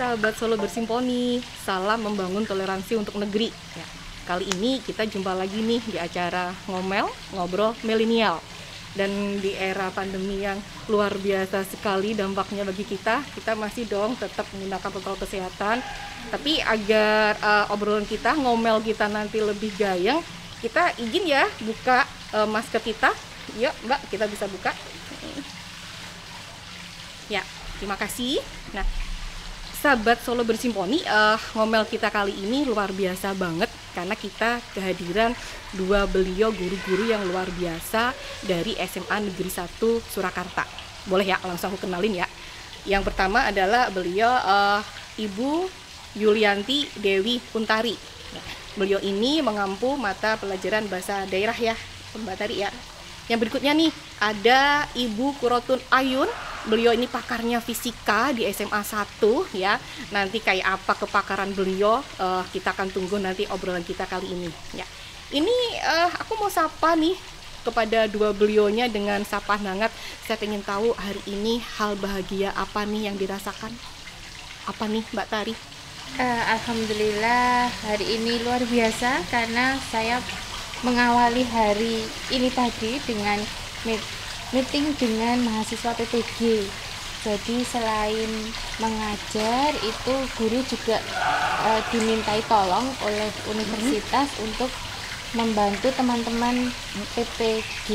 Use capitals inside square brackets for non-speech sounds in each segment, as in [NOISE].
sahabat Solo Bersimponi, salam membangun toleransi untuk negeri. Ya, kali ini kita jumpa lagi nih di acara ngomel ngobrol milenial. Dan di era pandemi yang luar biasa sekali dampaknya bagi kita, kita masih dong tetap menggunakan protokol kesehatan. Tapi agar uh, obrolan kita, ngomel kita nanti lebih gayeng, kita izin ya buka uh, masker kita. Yuk, Mbak, kita bisa buka. Ya, terima kasih. Nah, sahabat Solo Bersimponi, uh, ngomel kita kali ini luar biasa banget karena kita kehadiran dua beliau guru-guru yang luar biasa dari SMA Negeri 1 Surakarta. Boleh ya, langsung aku kenalin ya. Yang pertama adalah beliau uh, Ibu Yulianti Dewi Kuntari. Nah, beliau ini mengampu mata pelajaran bahasa daerah ya, Mbak Tari ya. Yang berikutnya nih ada Ibu Kurotun Ayun. Beliau ini pakarnya fisika di SMA 1 ya. Nanti kayak apa kepakaran beliau uh, kita akan tunggu nanti obrolan kita kali ini ya. Ini uh, aku mau sapa nih kepada dua beliaunya dengan sapa hangat. Saya ingin tahu hari ini hal bahagia apa nih yang dirasakan? Apa nih Mbak Tari? Uh, Alhamdulillah hari ini luar biasa karena saya mengawali hari ini tadi dengan meeting dengan mahasiswa PPG. Jadi selain mengajar itu guru juga e, dimintai tolong oleh universitas hmm. untuk membantu teman-teman PPG.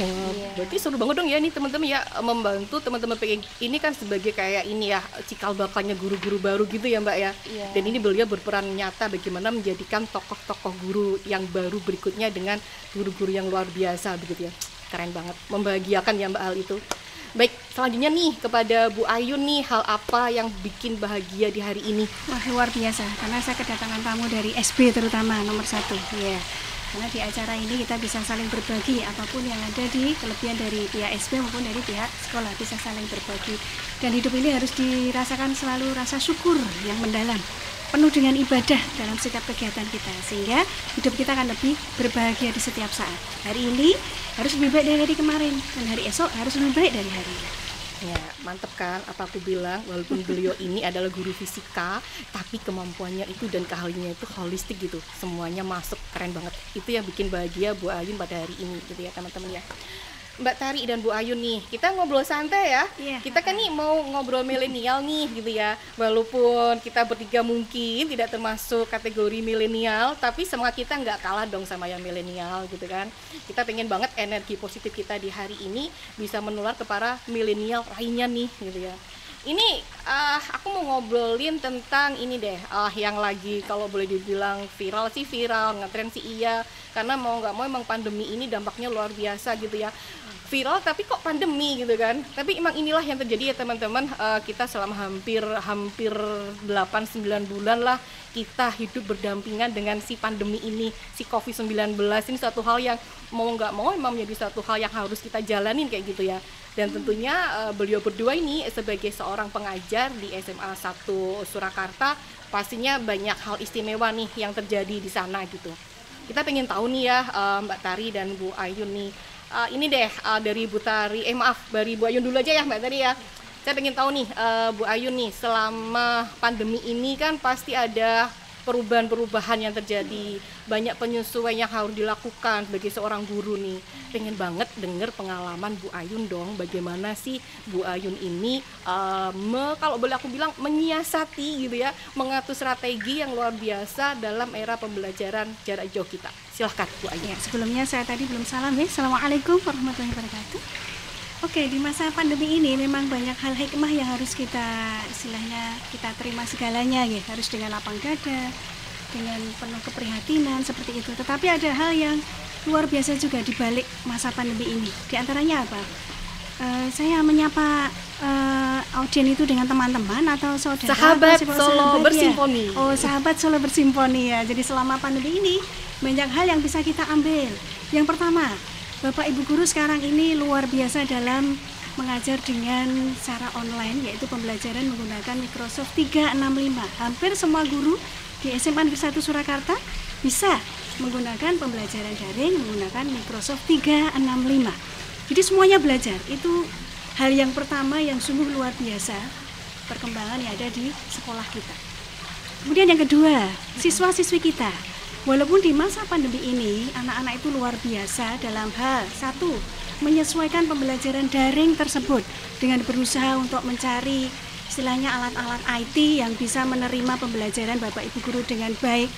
Oh, iya. Berarti seru banget dong ya nih teman-teman ya membantu teman-teman PPG ini kan sebagai kayak ini ya cikal bakalnya guru-guru baru gitu ya Mbak ya. Iya. Dan ini beliau berperan nyata bagaimana menjadikan tokoh-tokoh guru yang baru berikutnya dengan guru-guru yang luar biasa begitu ya. Keren banget, membahagiakan ya Mbak hal itu. Baik, selanjutnya nih kepada Bu Ayu nih hal apa yang bikin bahagia di hari ini? Wah luar biasa, karena saya kedatangan tamu dari SB terutama nomor satu. Ya, yeah karena di acara ini kita bisa saling berbagi apa pun yang ada di kelebihan dari pihak SB maupun dari pihak sekolah bisa saling berbagi dan hidup ini harus dirasakan selalu rasa syukur yang mendalam penuh dengan ibadah dalam setiap kegiatan kita sehingga hidup kita akan lebih berbahagia di setiap saat hari ini harus lebih baik dari hari kemarin dan hari esok harus lebih baik dari hari ini Ya, mantep kan apa aku bilang walaupun beliau ini adalah guru fisika tapi kemampuannya itu dan keahliannya itu holistik gitu. Semuanya masuk keren banget. Itu yang bikin bahagia Bu Ayun pada hari ini gitu ya teman-teman ya. Mbak Tari dan Bu Ayu nih, kita ngobrol santai ya. Yeah. Kita kan nih mau ngobrol milenial nih gitu ya. Walaupun kita bertiga mungkin tidak termasuk kategori milenial, tapi semangat kita nggak kalah dong sama yang milenial gitu kan. Kita pengen banget energi positif kita di hari ini bisa menular ke para milenial lainnya nih gitu ya ini uh, aku mau ngobrolin tentang ini deh uh, yang lagi kalau boleh dibilang viral sih viral ngetren sih iya karena mau nggak mau emang pandemi ini dampaknya luar biasa gitu ya viral tapi kok pandemi gitu kan. Tapi emang inilah yang terjadi ya teman-teman. Uh, kita selama hampir hampir 8-9 bulan lah kita hidup berdampingan dengan si pandemi ini si COVID-19 ini satu hal yang mau nggak mau memang menjadi satu hal yang harus kita jalanin kayak gitu ya. Dan tentunya uh, beliau berdua ini sebagai seorang pengajar di SMA 1 Surakarta pastinya banyak hal istimewa nih yang terjadi di sana gitu. Kita pengen tahu nih ya uh, Mbak Tari dan Bu Ayun nih uh, ini deh uh, dari Bu Tari. Eh maaf dari Bu Ayun dulu aja ya Mbak Tari ya. Saya pengen tahu nih uh, Bu Ayun nih selama pandemi ini kan pasti ada perubahan-perubahan yang terjadi. Banyak penyesuaian yang harus dilakukan sebagai seorang guru nih. Pengen banget denger pengalaman Bu Ayun dong. Bagaimana sih Bu Ayun ini uh, me, kalau boleh aku bilang menyiasati gitu ya mengatur strategi yang luar biasa dalam era pembelajaran jarak jauh kita. Silahkan Bu Ayun. Ya, sebelumnya saya tadi belum salam ya. Assalamualaikum warahmatullahi wabarakatuh Oke, di masa pandemi ini memang banyak hal hikmah yang harus kita istilahnya kita terima segalanya ya, harus dengan lapang dada, dengan penuh keprihatinan seperti itu. Tetapi ada hal yang luar biasa juga di balik masa pandemi ini. Di antaranya apa? Uh, saya menyapa uh, audien itu dengan teman-teman atau saudara sahabat atau Solo sahabat, bersimponi. Ya? Oh, sahabat Solo bersimponi ya. Jadi selama pandemi ini banyak hal yang bisa kita ambil. Yang pertama, Bapak Ibu guru sekarang ini luar biasa dalam mengajar dengan cara online yaitu pembelajaran menggunakan Microsoft 365. Hampir semua guru di SMA Negeri 1 Surakarta bisa menggunakan pembelajaran daring menggunakan Microsoft 365. Jadi semuanya belajar. Itu hal yang pertama yang sungguh luar biasa perkembangan yang ada di sekolah kita. Kemudian yang kedua, siswa-siswi kita. Walaupun di masa pandemi ini anak-anak itu luar biasa dalam hal satu menyesuaikan pembelajaran daring tersebut dengan berusaha untuk mencari istilahnya alat-alat IT yang bisa menerima pembelajaran Bapak Ibu guru dengan baik.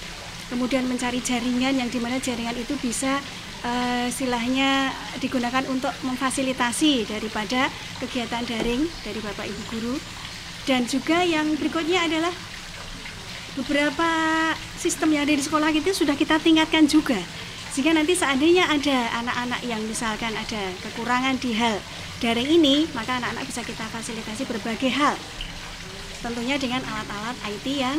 Kemudian mencari jaringan yang di mana jaringan itu bisa uh, istilahnya digunakan untuk memfasilitasi daripada kegiatan daring dari Bapak Ibu guru. Dan juga yang berikutnya adalah beberapa sistem yang ada di sekolah itu sudah kita tingkatkan juga sehingga nanti seandainya ada anak-anak yang misalkan ada kekurangan di hal daring ini maka anak-anak bisa kita fasilitasi berbagai hal tentunya dengan alat-alat IT yang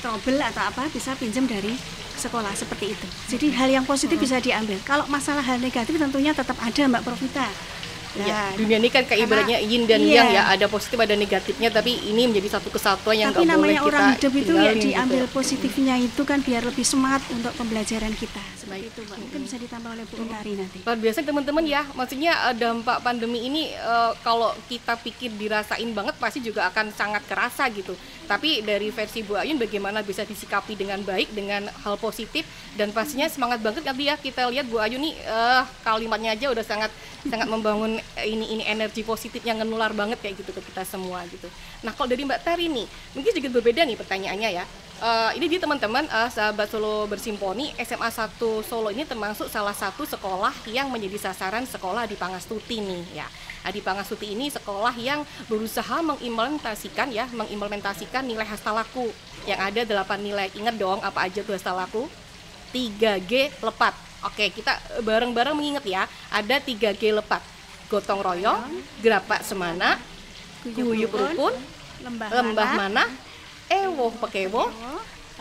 trouble atau apa bisa pinjam dari sekolah seperti itu. Jadi hal yang positif bisa diambil. Kalau masalah hal negatif tentunya tetap ada Mbak Profita. Nah, ya, dunia ini kan kayak ibaratnya yin dan iya. yang ya, ada positif ada negatifnya, tapi ini menjadi satu kesatuan yang tapi namanya boleh orang kita hidup itu ya diambil gitu. positifnya itu kan biar lebih semangat untuk pembelajaran kita. Seperti itu, Mbak. Mungkin bisa ditambah oleh Bu Utari nanti. Luar biasa teman-teman ya, maksudnya eh, dampak pandemi ini uh, kalau kita pikir dirasain banget pasti juga akan sangat kerasa gitu. Tapi dari versi Bu Ayun bagaimana bisa disikapi dengan baik dengan hal positif dan pastinya semangat banget nanti ya kita lihat Bu Ayun nih uh, kalimatnya aja udah sangat sangat membangun ini ini energi positif yang menular banget kayak gitu ke kita semua gitu. Nah kalau dari Mbak Tari nih mungkin juga berbeda nih pertanyaannya ya. Uh, ini dia teman-teman uh, sahabat Solo Bersimponi SMA 1 Solo ini termasuk salah satu sekolah yang menjadi sasaran sekolah di Pangastuti nih ya. Nah, di Pangastuti ini sekolah yang berusaha mengimplementasikan ya, mengimplementasikan nilai hastalaku yang ada delapan nilai. Ingat dong apa aja tuh hastalaku? 3G lepat Oke, kita bareng-bareng mengingat ya, ada 3G lepat. Gotong royong, gerapak semana, guyup rukun, lembah, lembah mana, ewoh pekewo,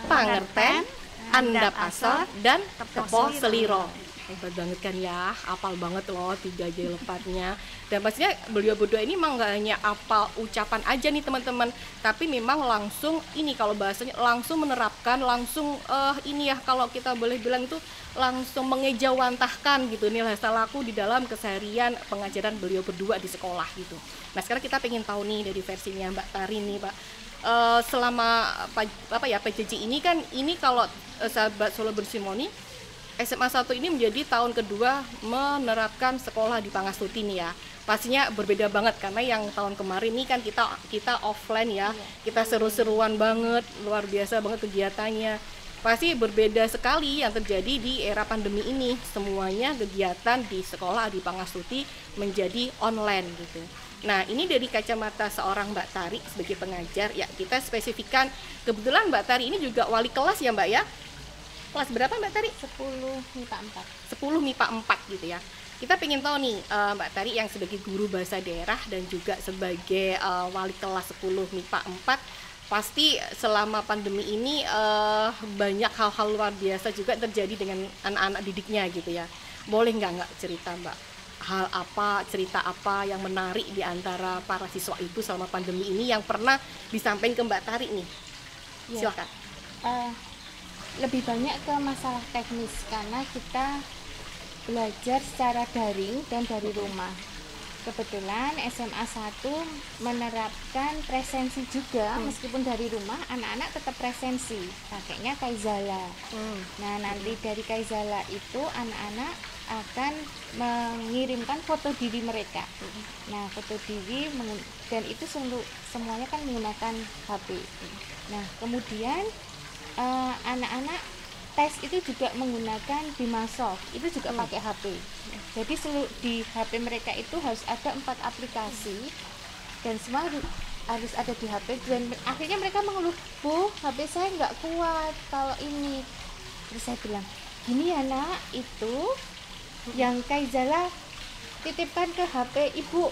pangerten, andap asal, dan tepo seliro. hebat banget kan ya apal banget loh tiga J lepatnya. Dan pastinya beliau berdua ini memang gak hanya apal ucapan aja nih teman-teman. Tapi memang langsung ini kalau bahasanya langsung menerapkan langsung uh, ini ya kalau kita boleh bilang itu langsung mengejawantahkan gitu. Nilai laku di dalam keseharian pengajaran beliau berdua di sekolah gitu. Nah sekarang kita pengen tahu nih dari versinya Mbak Tari nih Pak uh, selama apa ya PJJ ini kan ini kalau uh, sahabat Solo Bersimoni SMA 1 ini menjadi tahun kedua menerapkan sekolah di Pangastuti nih ya. Pastinya berbeda banget karena yang tahun kemarin ini kan kita kita offline ya. Kita seru-seruan banget, luar biasa banget kegiatannya. Pasti berbeda sekali yang terjadi di era pandemi ini. Semuanya kegiatan di sekolah di Pangastuti menjadi online gitu. Nah, ini dari kacamata seorang Mbak Tari sebagai pengajar, ya kita spesifikkan kebetulan Mbak Tari ini juga wali kelas ya Mbak ya? Kelas berapa Mbak Tari? 10 MIPA 4 10 MIPA 4 gitu ya. Kita pengen tahu nih uh, Mbak Tari yang sebagai guru bahasa daerah dan juga sebagai uh, wali kelas 10 MIPA 4 pasti selama pandemi ini uh, banyak hal-hal luar biasa juga terjadi dengan anak-anak didiknya gitu ya. Boleh nggak nggak cerita Mbak hal apa cerita apa yang menarik di antara para siswa itu selama pandemi ini yang pernah disampaikan ke Mbak Tari nih? Ya. silakan. Uh, lebih banyak ke masalah teknis karena kita belajar secara daring dan dari rumah. Kebetulan SMA 1 menerapkan presensi juga hmm. meskipun dari rumah anak-anak tetap presensi. Pakainya Kaizala. Hmm. nah nanti dari Kaizala itu anak-anak akan mengirimkan foto diri mereka. Nah foto diri dan itu semuanya kan menggunakan HP nah kemudian Eh, anak-anak tes itu juga menggunakan Bimasoft. Itu juga hmm. pakai HP jadi seluruh di HP mereka itu harus ada empat aplikasi dan semua harus ada di HP dan akhirnya mereka mengeluh bu HP saya nggak kuat kalau ini. Terus saya bilang gini ya nak. Itu yang Kaizala titipkan ke HP ibu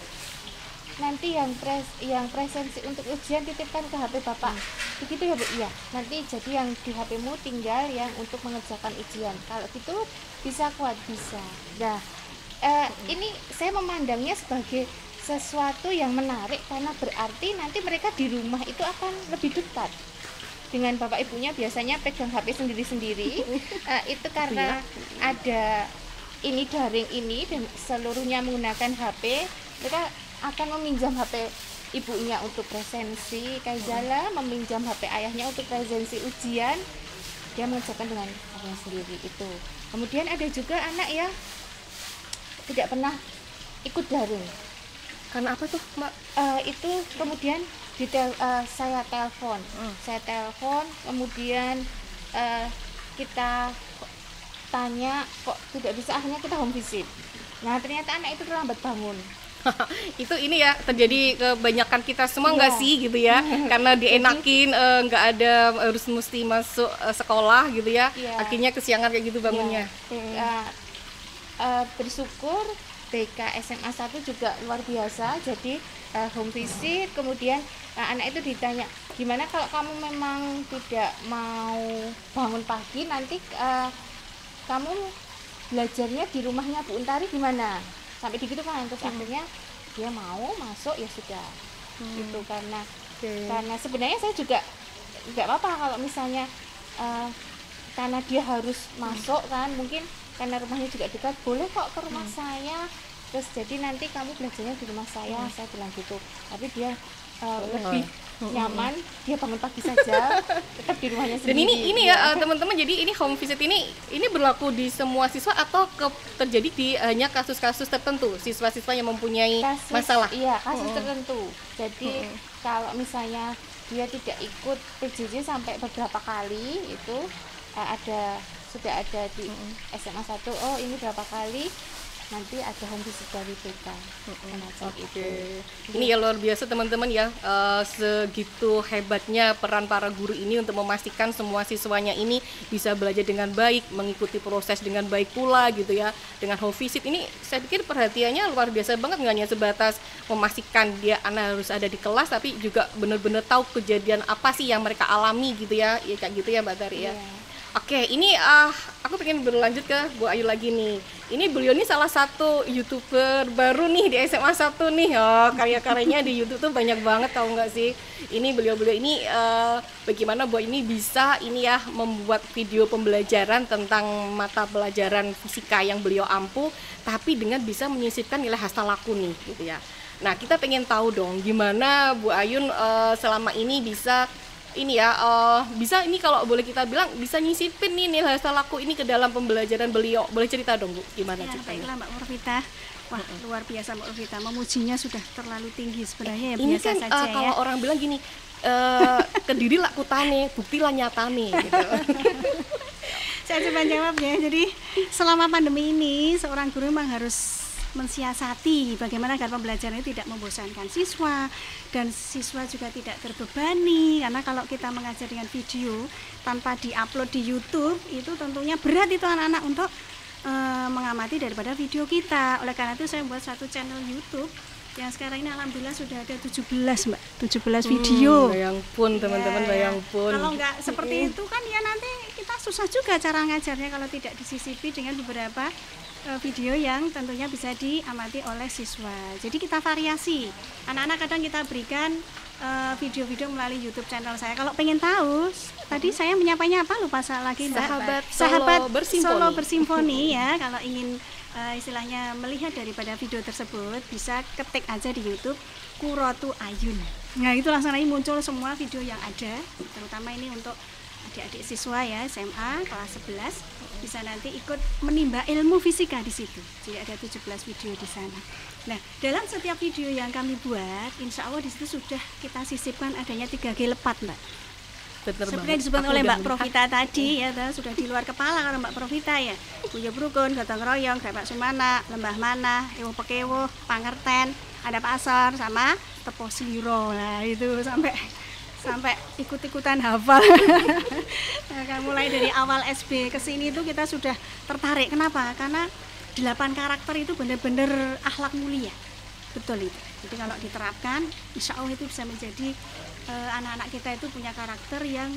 nanti yang pres yang presensi untuk ujian titipkan ke HP bapak hmm. begitu ya bu iya nanti jadi yang di HPmu tinggal yang untuk mengerjakan ujian kalau gitu bisa kuat bisa nah eh, hmm. ini saya memandangnya sebagai sesuatu yang menarik karena berarti nanti mereka di rumah itu akan lebih dekat dengan bapak ibunya biasanya pegang HP sendiri-sendiri uh, [LAUGHS] itu karena iya. ada ini daring ini dan seluruhnya menggunakan HP mereka akan meminjam HP ibunya untuk presensi. Kayak jala meminjam HP ayahnya untuk presensi ujian. Dia mengerjakan dengan ayahnya sendiri itu. Kemudian ada juga anak ya tidak pernah ikut daring. Karena apa tuh mbak? Uh, itu kemudian di tel, uh, saya telepon. Hmm. saya telepon kemudian uh, kita tanya kok tidak bisa? Akhirnya kita home visit. Nah ternyata anak itu terlambat bangun. [LAUGHS] Itu ini ya terjadi kebanyakan kita semua nggak Iya. sih gitu ya? [LAUGHS] Karena dienakin eh, nggak ada harus mesti masuk eh, sekolah gitu ya? Iya. akhirnya kesiangan kayak gitu bangunnya. Ya, uh, uh, bersyukur BK SMA 1 juga luar biasa. Jadi uh, home visit kemudian uh, anak itu ditanya gimana kalau kamu memang tidak mau bangun pagi nanti uh, kamu belajarnya di rumahnya Bu Untari gimana? Sampai begitu kan terus akhirnya dia mau masuk ya sudah. Itu karena Oke. karena sebenarnya saya juga nggak apa-apa kalau misalnya eh, karena dia harus masuk kan mungkin karena rumahnya juga dekat boleh kok ke rumah saya. Terus jadi nanti kamu belajarnya di rumah saya saya bilang gitu. Tapi dia eh, lebih nyaman. Dia bangun pagi saja. [LAUGHS] Tetap di rumahnya dan sendiri. ini ini ya eh, teman-teman jadi ini home visit ini ini berlaku di semua siswa atau ke, terjadi di hanya kasus-kasus tertentu? Siswa-siswa yang mempunyai kasus masalah? iya kasus Mm-mm. tertentu. Jadi kalau misalnya dia tidak ikut PJJ sampai beberapa kali itu eh, ada sudah ada di SMA 1 oh ini berapa kali nanti ada home visit dari semacam Oke, itu ini ya luar biasa teman-teman ya eh, segitu hebatnya peran para guru ini untuk memastikan semua siswanya ini bisa belajar dengan baik, mengikuti proses dengan baik pula gitu ya. Dengan home visit ini saya pikir perhatiannya luar biasa banget nggak hanya sebatas memastikan dia anak harus ada di kelas, tapi juga benar-benar tahu kejadian apa sih yang mereka alami gitu ya, ya kayak gitu ya Mbak Tari ya. Iya. Oke, ini ah aku pengen berlanjut ke Bu Ayu lagi nih. Ini beliau ini salah satu youtuber baru nih di SMA 1 nih. Oh, karya-karyanya di YouTube tuh banyak banget tahu nggak sih? Ini beliau-beliau ini eh, bagaimana Bu ini bisa ini ya membuat video pembelajaran tentang mata pelajaran fisika yang beliau ampuh, tapi dengan bisa menyisipkan nilai hasta laku nih, gitu ya. Nah, kita pengen tahu dong gimana Bu Ayun eh, selama ini bisa ini ya eh, bisa ini kalau boleh kita bilang bisa nyisipin nih nilai laku ini ke dalam pembelajaran beliau boleh cerita dong bu gimana Ya, ceritanya baiklah Mbak Murvita. Wah, luar biasa Mbak Murvita. Memujinya sudah terlalu tinggi sebenarnya ya ini biasa kan eh, saja kalau ya. orang bilang gini eh [LAUGHS] kediri lakutane bukti lah nyatane gitu [LAUGHS] Saya coba jawab ya. Jadi selama pandemi ini seorang guru memang harus mensiasati bagaimana agar pembelajaran itu tidak membosankan siswa dan siswa juga tidak terbebani. Karena kalau kita mengajar dengan video tanpa diupload di YouTube itu tentunya berat itu anak-anak untuk eh, mengamati daripada video kita. Oleh karena itu saya membuat satu channel YouTube yang sekarang ini alhamdulillah sudah ada 17 Mbak, 17 video. Hmm, bayang pun teman-teman Ya, bayang pun. Kalau nggak seperti itu kan ya nanti kita susah juga cara ngajarnya kalau tidak disisipi dengan beberapa video yang tentunya bisa diamati oleh siswa. Jadi kita variasi. Anak-anak kadang kita berikan eh, video-video melalui YouTube channel saya. Kalau pengen tahu, tadi saya menyapanya apa lupa saya lagi Mbak. Sahabat Solo Sahabat Bersimfoni. Solo Bersimfoni ya. Kalau ingin eh, istilahnya melihat daripada video tersebut bisa ketik aja di YouTube Kurotu Ayun. Nah itu langsung aja muncul semua video yang ada, terutama ini untuk adik-adik siswa ya SMA kelas 11 bisa nanti ikut menimba ilmu fisika di situ. Jadi ada 17 video di sana. Nah dalam setiap video yang kami buat, insya Allah di situ sudah kita sisipkan adanya 3G lepat mbak. bener Seperti yang disebut oleh Mbak. Profita tadi ya, sudah di luar kepala kalau Mbak Profita ya. Punya Brukun, Gotong Royong, Pak Sumana, Lembah Mana, Ewo Pekewo, Pangerten, ada Pasar sama Tepo Sliro. Nah, itu sampai sampai ikut-ikutan hafal. [LAUGHS] nah, kan mulai dari awal SB ke sini itu kita sudah tertarik. Kenapa? Karena delapan karakter itu benar-benar akhlak mulia. Betul itu. Jadi kalau diterapkan, insya Allah itu bisa menjadi eh, anak-anak kita itu punya karakter yang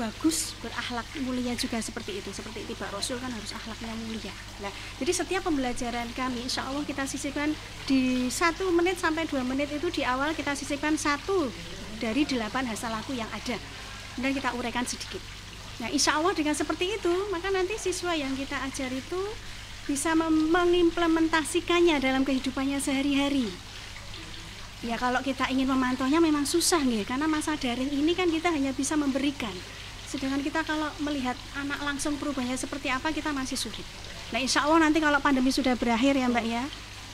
bagus, berakhlak mulia juga seperti itu. Seperti tiba Rasul kan harus akhlaknya mulia. Nah, jadi setiap pembelajaran kami, insya Allah kita sisipkan di satu menit sampai dua menit itu di awal kita sisipkan satu dari delapan hasil laku yang ada. Dan kita uraikan sedikit. Nah, insya Allah dengan seperti itu, maka nanti siswa yang kita ajar itu bisa mengimplementasikannya dalam kehidupannya sehari-hari. Ya kalau kita ingin memantaunya memang susah nih, karena masa daring ini kan kita hanya bisa memberikan. Sedangkan kita kalau melihat anak langsung perubahannya seperti apa kita masih sulit. Nah insya Allah nanti kalau pandemi sudah berakhir ya Mbak ya,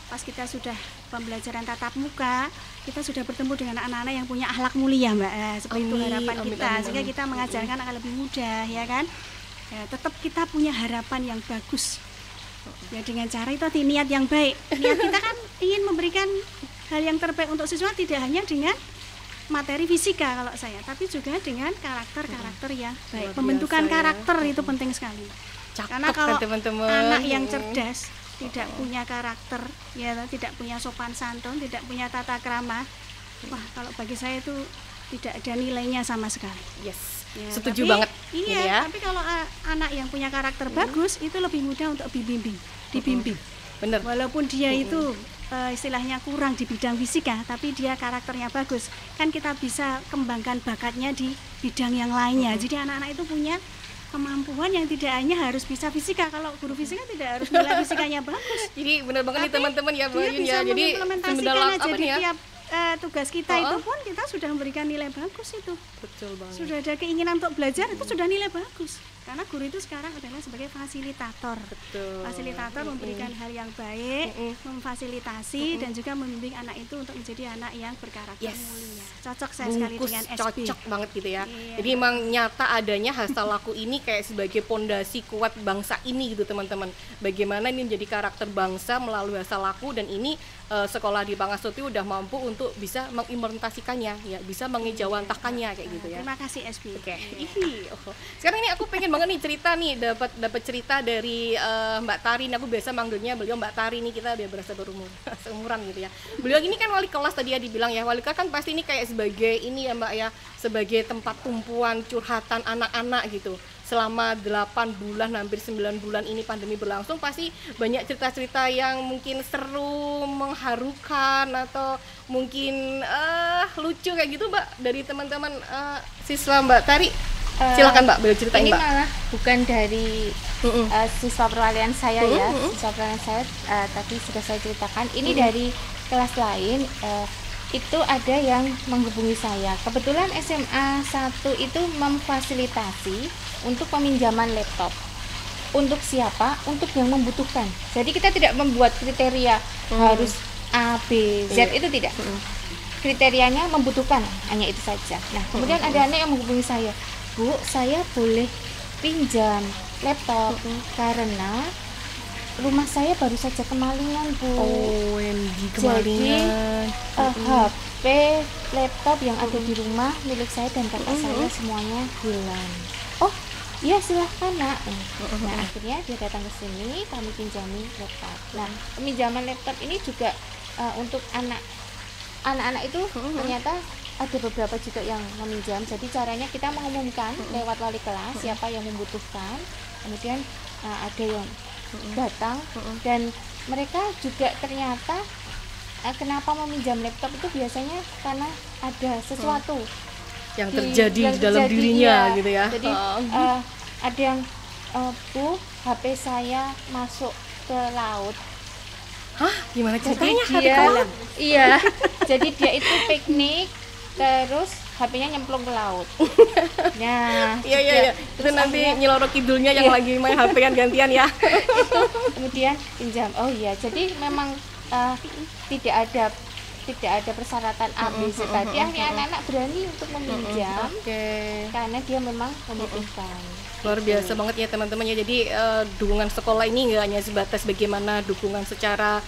pas kita sudah pembelajaran tatap muka, kita sudah bertemu dengan anak-anak yang punya akhlak mulia Mbak. Eh, seperti itu Amin, harapan amin, kita, amin, sehingga kita mengajarkan akan lebih mudah ya kan. Ya, tetap kita punya harapan yang bagus. Ya dengan cara itu tadi niat yang baik. Niat kita kan [LAUGHS] ingin memberikan hal yang terbaik untuk siswa tidak hanya dengan materi fisika kalau saya tapi juga dengan karakter-karakter yang baik. pembentukan ya. karakter itu penting sekali. Cakep karena kan kalau teman-teman. anak yang cerdas tidak punya karakter ya tidak punya sopan santun tidak punya tata krama. Wah kalau bagi saya itu tidak ada nilainya sama sekali. Yes Ya, setuju tapi- banget Iya, ya tapi kalau uh, anak yang punya karakter bagus itu lebih mudah untuk dibimbing, dibimbing. bener. Walaupun dia itu uh, istilahnya kurang di bidang fisika, tapi dia karakternya bagus, kan kita bisa kembangkan bakatnya di bidang yang lainnya. Jadi anak-anak itu punya kemampuan yang tidak hanya harus bisa fisika. Kalau guru fisika tidak harus [LAUGHS] nilai fisikanya bagus. jadi bener banget nih teman-teman ya Bu bisa ya jadi aja apa nih ya tiap uh, tugas kita Oh, itu pun kita sudah memberikan nilai bagus itu betul banget sudah ada keinginan untuk belajar itu sudah nilai bagus karena guru itu sekarang adalah sebagai fasilitator betul fasilitator memberikan hal yang baik Mm-mm. memfasilitasi dan juga membimbing anak itu untuk menjadi anak yang berkarakter Yes. mulia cocok saya sekali bungkus dengan SB cocok banget gitu ya. Iya. Jadi emang nyata adanya hasta laku ini kayak sebagai pondasi kuat bangsa ini gitu teman-teman. Bagaimana ini menjadi karakter bangsa melalui hasta laku dan ini eh, sekolah di Pangasuti udah mampu untuk bisa mengimplementasikannya ya, bisa mengejawantahkannya kayak gitu ya. terima kasih SB Oke, oh. sekarang ini aku pengen banget nih cerita nih dapat dapat cerita dari eh, Mbak Tari. Aku biasa manggilnya beliau Mbak Tari nih kita biar berasa berumur [LAUGHS] seumuran gitu ya. Beliau ini kan wali kelas tadi ya dibilang ya wali kelas kan pasti ini kayak sebagai ini ya Mbak ya sebagai tempat tumpuan curhatan anak-anak gitu. Selama 8 bulan hampir 9 bulan ini pandemi berlangsung pasti banyak cerita-cerita yang mungkin seru, mengharukan atau mungkin eh lucu kayak gitu Mbak dari teman-teman eh, siswa Mbak Tari. Eh, Silakan Mbak, boleh ceritain ini Mbak. malah bukan dari Mm-mm. eh, siswa perwalian saya ya Mm-mm. siswa perwalian saya eh, tadi sudah saya ceritakan ini dari kelas lain eh, itu ada yang menghubungi saya kebetulan SMA 1 itu memfasilitasi untuk peminjaman laptop. Untuk siapa? Untuk yang membutuhkan. Jadi kita tidak membuat kriteria harus A B Z Iya. itu tidak. Kriterianya membutuhkan hanya itu saja. Nah kemudian ada anak yang menghubungi saya. Bu saya boleh pinjam laptop karena rumah saya baru saja kemalingan bu. OMG jadi kemalingan. eh, HP laptop yang ada di rumah milik saya dan kakak saya semuanya hilang iya silahkan nak. Nah akhirnya dia datang ke sini kami pinjami laptop. Nah peminjaman laptop ini juga eh, untuk anak anak-anak itu ternyata ada beberapa juga yang meminjam. Jadi caranya kita mengumumkan lewat wali kelas siapa yang membutuhkan. Kemudian eh, ada yang datang. Dan mereka juga ternyata eh, kenapa meminjam laptop itu? Biasanya karena ada sesuatu yang di- terjadi yang di dalam terjadi, dirinya iya. gitu ya. jadi eh, ada yang eh, bu HP saya masuk ke laut Hah, gimana jadi ceritanya hari dia iya [LAUGHS] jadi dia itu piknik terus HP-nya nyemplung ke laut [LAUGHS] nah Iya iya iya. Itu Terus nanti akhirnya nyelorok kidulnya yang Iya. lagi main HP-an gantian ya. [LAUGHS] kemudian pinjam oh iya jadi memang eh, tidak ada tidak ada persyaratan A B C tadi akhirnya anak-anak berani untuk meminjam Oke. karena dia memang membutuhkan Luar biasa banget ya teman-teman ya. Jadi eh, dukungan sekolah ini nggak hanya sebatas bagaimana dukungan secara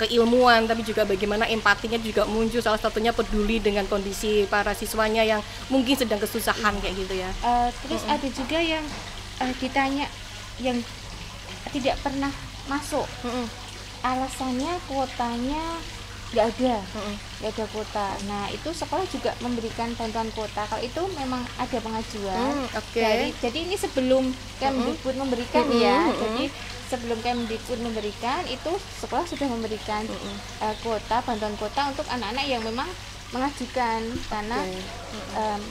keilmuan tapi juga bagaimana empatinya juga muncul salah satunya peduli dengan kondisi para siswanya yang mungkin sedang kesusahan kayak gitu ya. Eh, terus ada juga yang eh, ditanya yang tidak pernah masuk Mm-mm. alasannya kuotanya nggak ada. Nggak ada kuota. Nah itu sekolah juga memberikan bantuan kuota. Kalau itu memang ada pengajuan Hmm, Oke. dari jadi ini sebelum Kemdikbud memberikan ya. Mm-mm, jadi sebelum Kemdikbud memberikan itu sekolah sudah memberikan eh, kuota bantuan kuota untuk anak-anak yang memang mengajukan. Karena Oke. em,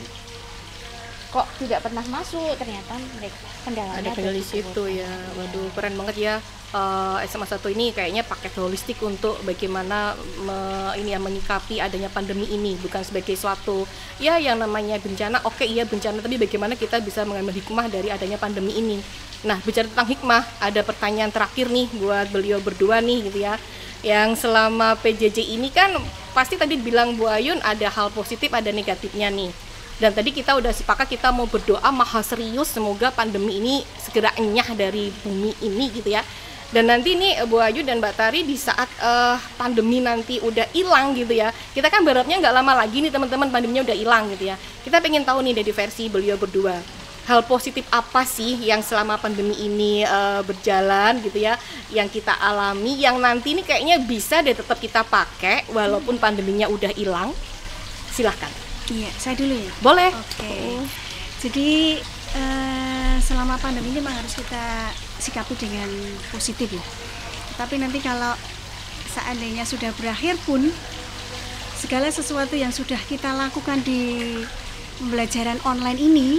kok tidak pernah masuk ternyata mereka kendalanya ada kendala di di situ kuota. ya. Waduh keren banget ya uh, SMA 1 ini kayaknya paket holistik untuk bagaimana me, ini ya menyikapi adanya pandemi ini bukan sebagai suatu ya yang namanya bencana. Oke okay, iya bencana tapi bagaimana kita bisa mengambil hikmah dari adanya pandemi ini? Nah bicara tentang hikmah ada pertanyaan terakhir nih buat beliau berdua nih gitu ya. Yang selama PJJ ini kan pasti tadi bilang Bu Ayun ada hal positif ada negatifnya nih. Dan tadi kita udah sepakat kita mau berdoa maha serius semoga pandemi ini segera enyah dari bumi ini gitu ya dan nanti nih Bu Ayu dan Mbak Tari di saat uh, pandemi nanti udah hilang gitu ya kita kan berharapnya nggak lama lagi nih teman-teman pandeminya udah hilang gitu ya. Kita pengen tahu nih dari versi beliau berdua hal positif apa sih yang selama pandemi ini uh, berjalan gitu ya yang kita alami yang nanti ini kayaknya bisa deh tetap kita pakai walaupun pandeminya udah hilang. Silahkan iya saya dulu ya. Boleh. Oke. Okay. jadi uh, selama pandemi ini memang harus kita sikapi dengan positif ya. Tapi nanti kalau seandainya sudah berakhir pun segala sesuatu yang sudah kita lakukan di pembelajaran online ini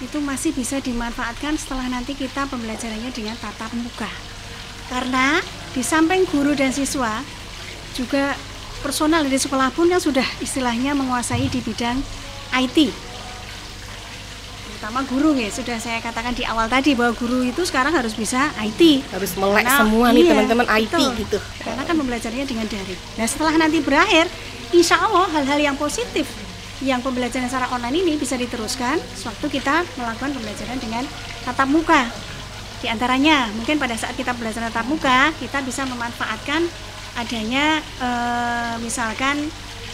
itu masih bisa dimanfaatkan setelah nanti kita pembelajarannya dengan tatap muka. Karena di samping guru dan siswa juga personal dari sekolah pun yang sudah istilahnya menguasai di bidang IT terutama guru ya sudah saya katakan di awal tadi bahwa guru itu sekarang harus bisa IT harus melek karena, semua nih iya, teman-teman IT betul. gitu. Karena kan pembelajarannya dengan daring. Nah setelah nanti berakhir insya Allah hal-hal yang positif yang pembelajaran secara online ini bisa diteruskan sewaktu kita melakukan pembelajaran dengan tatap muka. Di antaranya mungkin pada saat kita belajar tatap muka kita bisa memanfaatkan adanya e, misalkan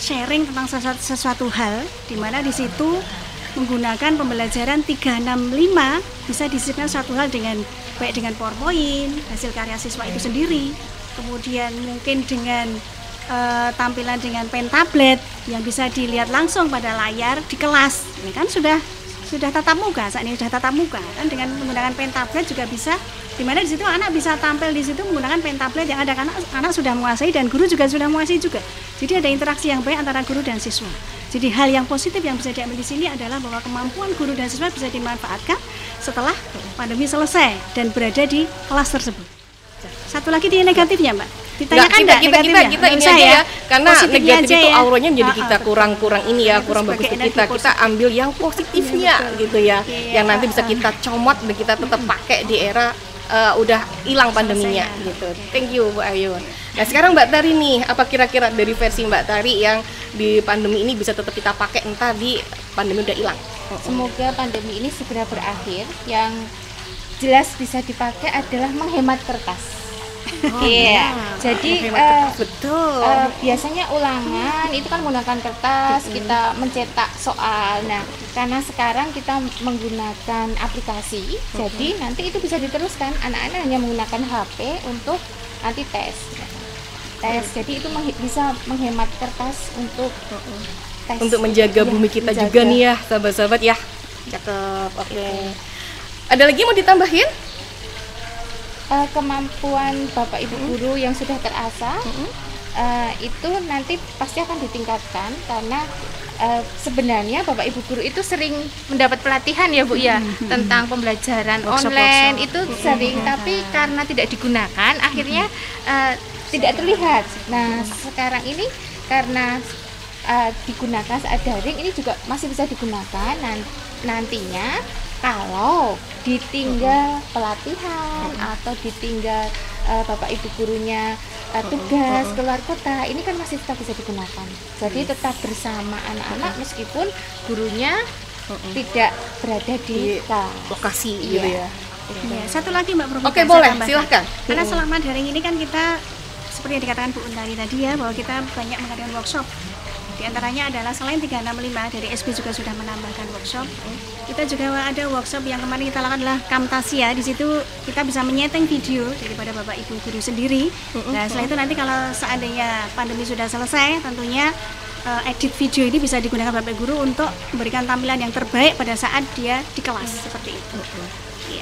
sharing tentang sesuatu, sesuatu hal di mana di situ menggunakan pembelajaran 365 bisa disisipkan suatu hal dengan baik dengan PowerPoint, hasil karya siswa itu sendiri, kemudian mungkin dengan uh, tampilan dengan pen tablet yang bisa dilihat langsung pada layar di kelas. Ini kan sudah sudah tatap muka, saat ini sudah tatap muka kan dengan menggunakan pen tablet juga bisa di mana di situ anak bisa tampil di situ menggunakan pen tablet yang ada karena anak sudah menguasai dan guru juga sudah menguasai juga. Jadi ada interaksi yang baik antara guru dan siswa. Jadi hal yang positif yang bisa diambil di sini adalah bahwa kemampuan guru dan siswa bisa dimanfaatkan setelah pandemi selesai dan berada di kelas tersebut. Satu lagi di negatifnya, Mbak. Ditanyakan enggak, kita, kita, kita, kita ini aja ya, ya. karena Positifnya negatif itu ya. auranya menjadi kita kurang-kurang ini ya, kurang bagus untuk kita. Kita ambil yang positifnya gitu ya, yang nanti bisa kita comot dan kita tetap pakai di era uh, udah hilang pandeminya gitu. Thank you Bu Ayu. Nah sekarang Mbak Tari nih, apa kira-kira dari versi Mbak Tari yang di pandemi ini bisa tetap kita pakai entah di pandemi udah hilang? Semoga pandemi ini segera berakhir. Yang jelas bisa dipakai adalah menghemat kertas Oh, iya. Ya. Jadi uh, betul. Uh, biasanya ulangan itu kan menggunakan kertas, kita mencetak soal. Nah, karena sekarang kita menggunakan aplikasi, jadi nanti itu bisa diteruskan. Anak-anak hanya menggunakan HP untuk nanti tes. Tes. Hmm. Jadi itu meng bisa menghemat kertas untuk tes. Untuk menjaga ya, bumi kita menjaga. juga nih ya, sahabat-sahabat ya. Cakep. Oke. Okay. Ada lagi mau ditambahin? uh, kemampuan bapak ibu guru yang sudah terasa uh, itu nanti pasti akan ditingkatkan karena uh, sebenarnya bapak ibu guru itu sering mendapat pelatihan ya bu ya tentang pembelajaran workshop, online workshop. itu sering tapi karena tidak digunakan akhirnya uh, tidak terlihat. Nah sekarang ini karena uh, digunakan saat daring ini juga masih bisa digunakan nantinya kalau ditinggal pelatihan atau ditinggal uh, bapak ibu gurunya uh, tugas keluar kota ini kan masih tetap bisa digunakan. Jadi tetap bersama anak-anak meskipun gurunya tidak berada di, lokasi iya. gitu ya Iya, satu lagi Mbak Prof. Oke, boleh, silahkan. Karena selama daring ini kan kita seperti yang dikatakan Bu Untari tadi ya bahwa kita banyak mengadakan workshop di antaranya adalah selain 365 dari SB juga sudah menambahkan workshop. Kita juga ada workshop yang kemarin kita lakukan adalah Kamtasia. Di situ kita bisa menyeting video daripada Bapak Ibu guru sendiri. Nah, setelah itu nanti kalau seandainya pandemi sudah selesai, tentunya uh, edit video ini bisa digunakan Bapak Guru untuk memberikan tampilan yang terbaik pada saat dia di kelas seperti itu.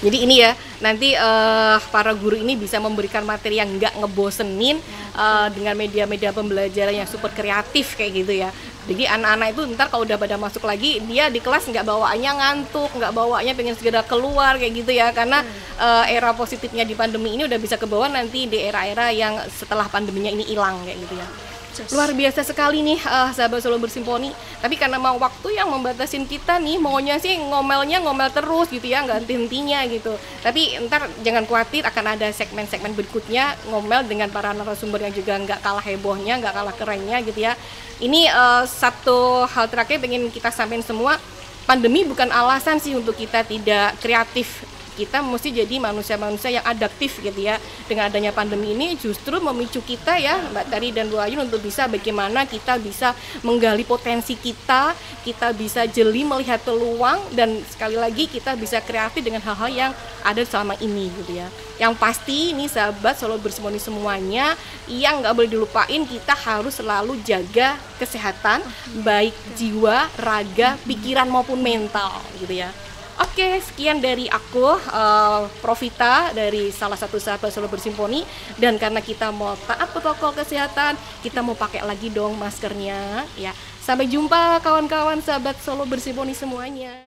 Jadi ini ya nanti uh, para guru ini bisa memberikan materi yang nggak ngebosenin uh, dengan media-media pembelajaran yang super kreatif kayak gitu ya. Jadi anak-anak itu ntar kalau udah pada masuk lagi dia di kelas nggak bawaannya ngantuk, nggak bawaannya pengen segera keluar kayak gitu ya. Karena uh, era positifnya di pandemi ini udah bisa ke bawah nanti di era-era yang setelah pandeminya ini hilang kayak gitu ya. Luar biasa sekali nih uh, sahabat Solo Bersimponi. Tapi karena mau waktu yang membatasin kita nih, maunya sih ngomelnya ngomel terus gitu ya, nggak henti-hentinya gitu. Tapi ntar jangan khawatir akan ada segmen-segmen berikutnya ngomel dengan para narasumber yang juga nggak kalah hebohnya, nggak kalah kerennya gitu ya. Ini uh, satu hal terakhir pengen kita sampaikan semua, pandemi bukan alasan sih untuk kita tidak kreatif kita mesti jadi manusia-manusia yang adaptif gitu ya. Dengan adanya pandemi ini justru memicu kita ya Mbak Tari dan Bu Ayun untuk bisa bagaimana kita bisa menggali potensi kita kita bisa jeli melihat peluang dan sekali lagi kita bisa kreatif dengan hal-hal yang ada selama ini gitu ya. Yang pasti ini sahabat selalu bersemoni semuanya yang nggak boleh dilupain kita harus selalu jaga kesehatan baik jiwa raga pikiran maupun mental gitu ya Oke, sekian dari aku, uh, Profita dari salah satu sahabat Solo Bersimponi. Dan karena kita mau taat protokol kesehatan, kita mau pakai lagi dong maskernya. Ya, sampai jumpa kawan-kawan sahabat Solo Bersimponi semuanya.